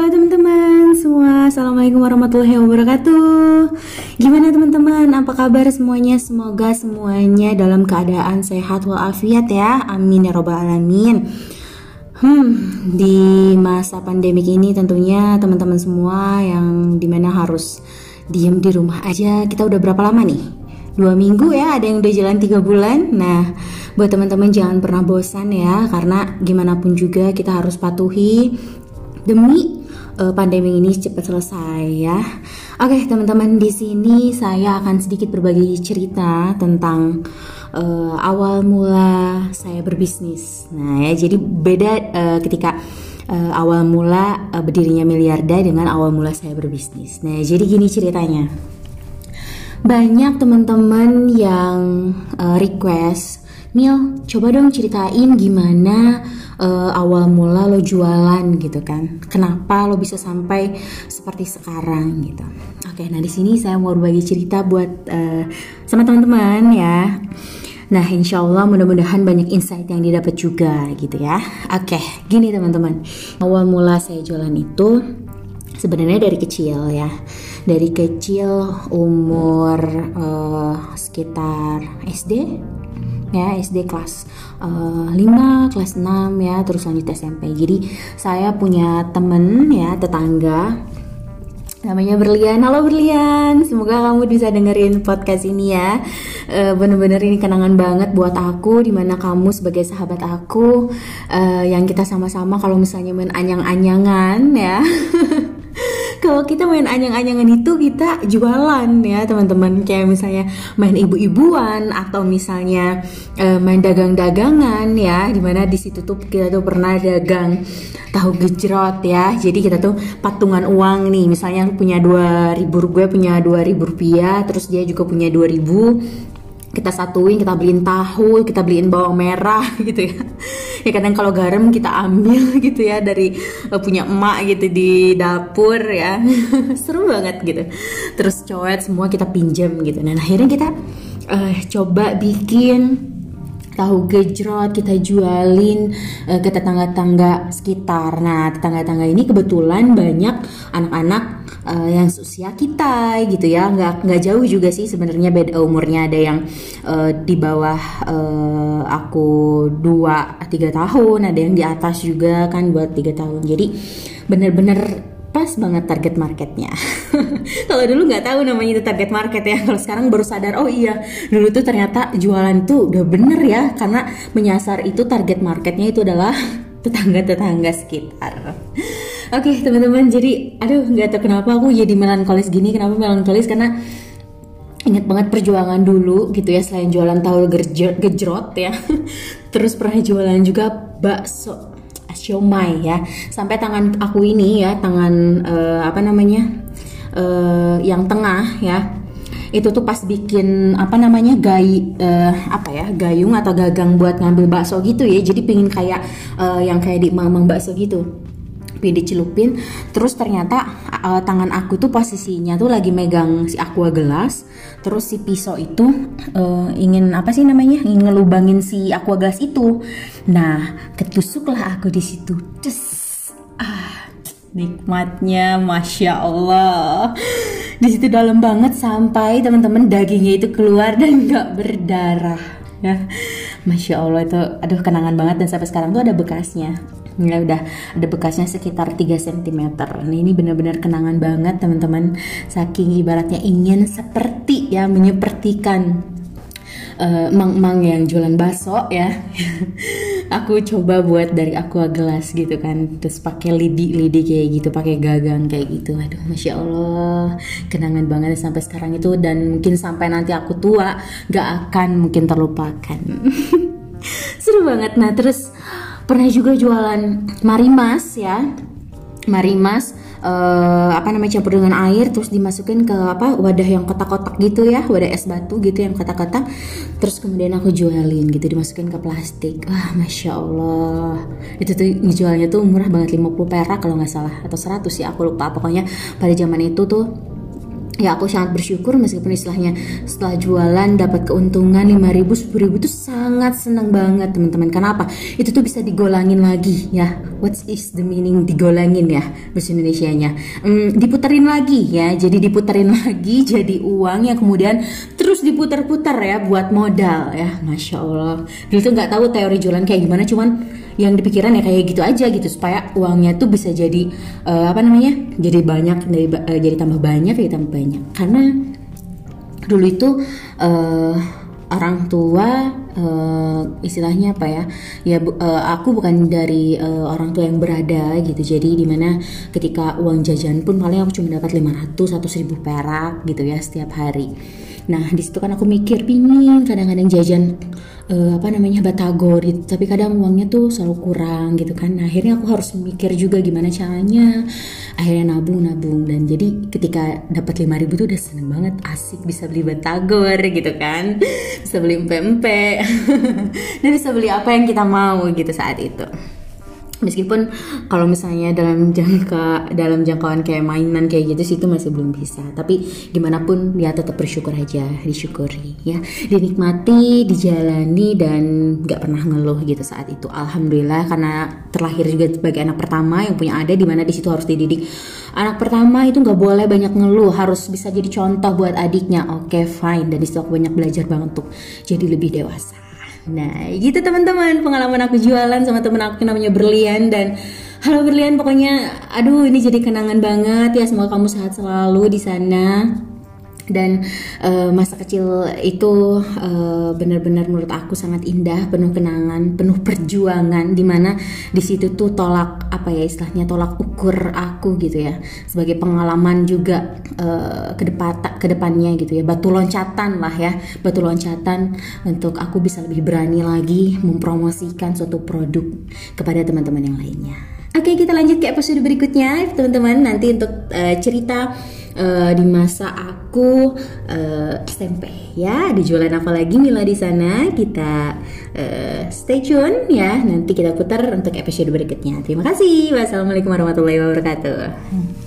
Halo teman-teman semua, Assalamualaikum warahmatullahi wabarakatuh. Gimana teman-teman, apa kabar semuanya? Semoga semuanya dalam keadaan sehat walafiat ya. Amin ya robbal alamin. Hmm, di masa pandemik ini tentunya teman-teman semua yang di mana harus diem di rumah aja Kita udah berapa lama nih? Dua minggu ya, ada yang udah jalan tiga bulan. Nah, buat teman-teman jangan pernah bosan ya Karena gimana pun juga kita harus patuhi demi uh, pandemi ini cepat selesai ya. Oke teman-teman di sini saya akan sedikit berbagi cerita tentang uh, awal mula saya berbisnis. Nah ya jadi beda uh, ketika uh, awal mula uh, berdirinya miliarda dengan awal mula saya berbisnis. Nah jadi gini ceritanya. Banyak teman-teman yang uh, request Mil, coba dong ceritain gimana uh, awal mula lo jualan gitu kan. Kenapa lo bisa sampai seperti sekarang gitu. Oke, nah di sini saya mau berbagi cerita buat uh, sama teman-teman ya. Nah, insya Allah mudah-mudahan banyak insight yang didapat juga gitu ya. Oke, gini teman-teman. Awal mula saya jualan itu sebenarnya dari kecil ya. Dari kecil umur uh, sekitar SD ya SD kelas uh, eh, 5, kelas 6 ya, terus lanjut SMP. Jadi saya punya temen ya, tetangga namanya Berlian. Halo Berlian, semoga kamu bisa dengerin podcast ini ya. Uh, Bener-bener ini kenangan banget buat aku, di mana kamu sebagai sahabat aku, uh, yang kita sama-sama kalau misalnya main anyang-anyangan ya. kalau kita main anyang-anyangan itu kita jualan ya teman-teman. Kayak misalnya main ibu-ibuan atau misalnya uh, main dagang-dagangan ya di mana di situ tuh kita tuh pernah dagang tahu gejrot ya. Jadi kita tuh patungan uang nih. Misalnya punya dua ribu gue punya dua ribu rupiah terus dia juga punya dua ribu kita satuin kita beliin tahu kita beliin bawang merah gitu ya. Ya kadang kalau garam kita ambil gitu ya dari uh, punya emak gitu di dapur ya. Seru banget gitu. Terus cowet semua kita pinjam gitu. Nah akhirnya kita uh, coba bikin tahu gejrot kita jualin uh, ke tetangga-tangga sekitar. Nah, tetangga-tangga ini kebetulan banyak anak-anak uh, yang usia kita gitu ya nggak nggak jauh juga sih sebenarnya beda umurnya ada yang uh, di bawah uh, aku dua tiga tahun ada yang di atas juga kan buat tiga tahun jadi bener-bener pas banget target marketnya. kalau dulu nggak tahu namanya itu target market ya. Kalau sekarang baru sadar, oh iya, dulu tuh ternyata jualan tuh udah bener ya, karena menyasar itu target marketnya itu adalah tetangga-tetangga sekitar. Oke okay, teman-teman, jadi aduh nggak tahu kenapa aku jadi melankolis gini. Kenapa melankolis? Karena ingat banget perjuangan dulu gitu ya selain jualan tahu gejrot ya. Terus pernah jualan juga bakso siomay ya. Sampai tangan aku ini ya, tangan uh, apa namanya? Uh, yang tengah ya itu tuh pas bikin apa namanya gay uh, apa ya gayung atau gagang buat ngambil bakso gitu ya jadi pingin kayak uh, yang kayak di mamang bakso gitu dicelupin terus ternyata uh, tangan aku tuh posisinya tuh lagi megang si aqua gelas. Terus si pisau itu uh, ingin apa sih namanya ingin ngelubangin si aqua gelas itu. Nah ketusuklah aku di situ. Des. ah nikmatnya masya Allah. Di situ dalam banget sampai teman-teman dagingnya itu keluar dan nggak berdarah ya. Masya Allah itu aduh kenangan banget dan sampai sekarang tuh ada bekasnya. Ya udah ada bekasnya sekitar 3 cm nah, ini benar-benar kenangan banget teman-teman. Saking ibaratnya ingin seperti ya menyepertikan uh, mang-mang yang jualan bakso ya aku coba buat dari aqua gelas gitu kan. Terus pakai lidi-lidi kayak gitu pakai gagang kayak gitu. Aduh masya allah. Kenangan banget sampai sekarang itu. Dan mungkin sampai nanti aku tua gak akan mungkin terlupakan. Seru banget. Nah terus pernah juga jualan marimas ya. Marimas uh, apa namanya campur dengan air terus dimasukin ke apa wadah yang kotak-kotak gitu ya wadah es batu gitu yang kotak-kotak. Terus kemudian aku jualin gitu dimasukin ke plastik. Wah masya allah. Itu tuh ngejualnya tuh murah banget 50 perak kalau nggak salah atau 100 sih aku lupa. Pokoknya pada zaman itu tuh ya aku sangat bersyukur meskipun istilahnya setelah jualan dapat keuntungan 5000 10000 itu sangat senang banget teman-teman. Kenapa? Itu tuh bisa digolangin lagi ya. What is the meaning? Digolangin ya bahasa Indonesia nya hmm, diputerin lagi ya. Jadi diputerin lagi jadi uang yang kemudian terus diputar-putar ya buat modal ya. Masya Allah. Dulu tuh nggak tahu teori jualan kayak gimana cuman yang dipikiran ya kayak gitu aja gitu supaya uangnya tuh bisa jadi uh, apa namanya jadi banyak dari uh, jadi tambah banyak jadi tambah banyak. Karena dulu itu uh, orang tua uh, istilahnya apa ya ya uh, aku bukan dari uh, orang tua yang berada gitu. Jadi di mana ketika uang jajan pun paling aku cuma dapat 500 atau 1000 perak gitu ya setiap hari nah di situ kan aku mikir pingin kadang-kadang jajan uh, apa namanya batagor gitu. Tapi kadang uangnya tuh selalu kurang gitu kan. Nah, akhirnya aku harus mikir juga gimana caranya. Akhirnya nabung nabung. Dan jadi ketika dapat 5000 tuh udah seneng banget. Asik bisa beli batagor gitu kan. Bisa beli empe-empe. Dan bisa beli apa yang kita mau gitu saat itu meskipun kalau misalnya dalam jangka dalam jangkauan kayak mainan kayak gitu sih itu masih belum bisa. Tapi gimana pun ya tetap bersyukur aja disyukuri ya. Dinikmati dijalani dan nggak pernah ngeluh gitu saat itu. Alhamdulillah karena terlahir juga sebagai anak pertama yang punya ada di mana di situ harus dididik. Anak pertama itu nggak boleh banyak ngeluh harus bisa jadi contoh buat adiknya. Oke okay, fine. Dan di situ aku banyak belajar banget untuk jadi lebih dewasa Nah gitu teman-teman. Pengalaman aku jualan sama temen aku namanya Berlian dan Halo Berlian pokoknya aduh ini jadi kenangan banget ya. Semoga kamu sehat selalu di sana dan uh, masa kecil itu uh, benar-benar menurut aku sangat indah penuh kenangan penuh perjuangan di mana di situ tuh tolak apa ya istilahnya tolak ukur aku gitu ya. Sebagai pengalaman juga uh, ke depan ke depannya gitu ya. Batu loncatan lah ya batu loncatan untuk aku bisa lebih berani lagi mempromosikan suatu produk kepada teman-teman yang lainnya. Oke kita lanjut ke episode berikutnya teman-teman. Nanti untuk uh, cerita uh, di masa aku uh, SMP ya ada jualan apa lagi Mila di sana? Kita uh, stay tune ya. Nanti kita putar untuk episode berikutnya. Terima kasih. Wassalamualaikum warahmatullahi wabarakatuh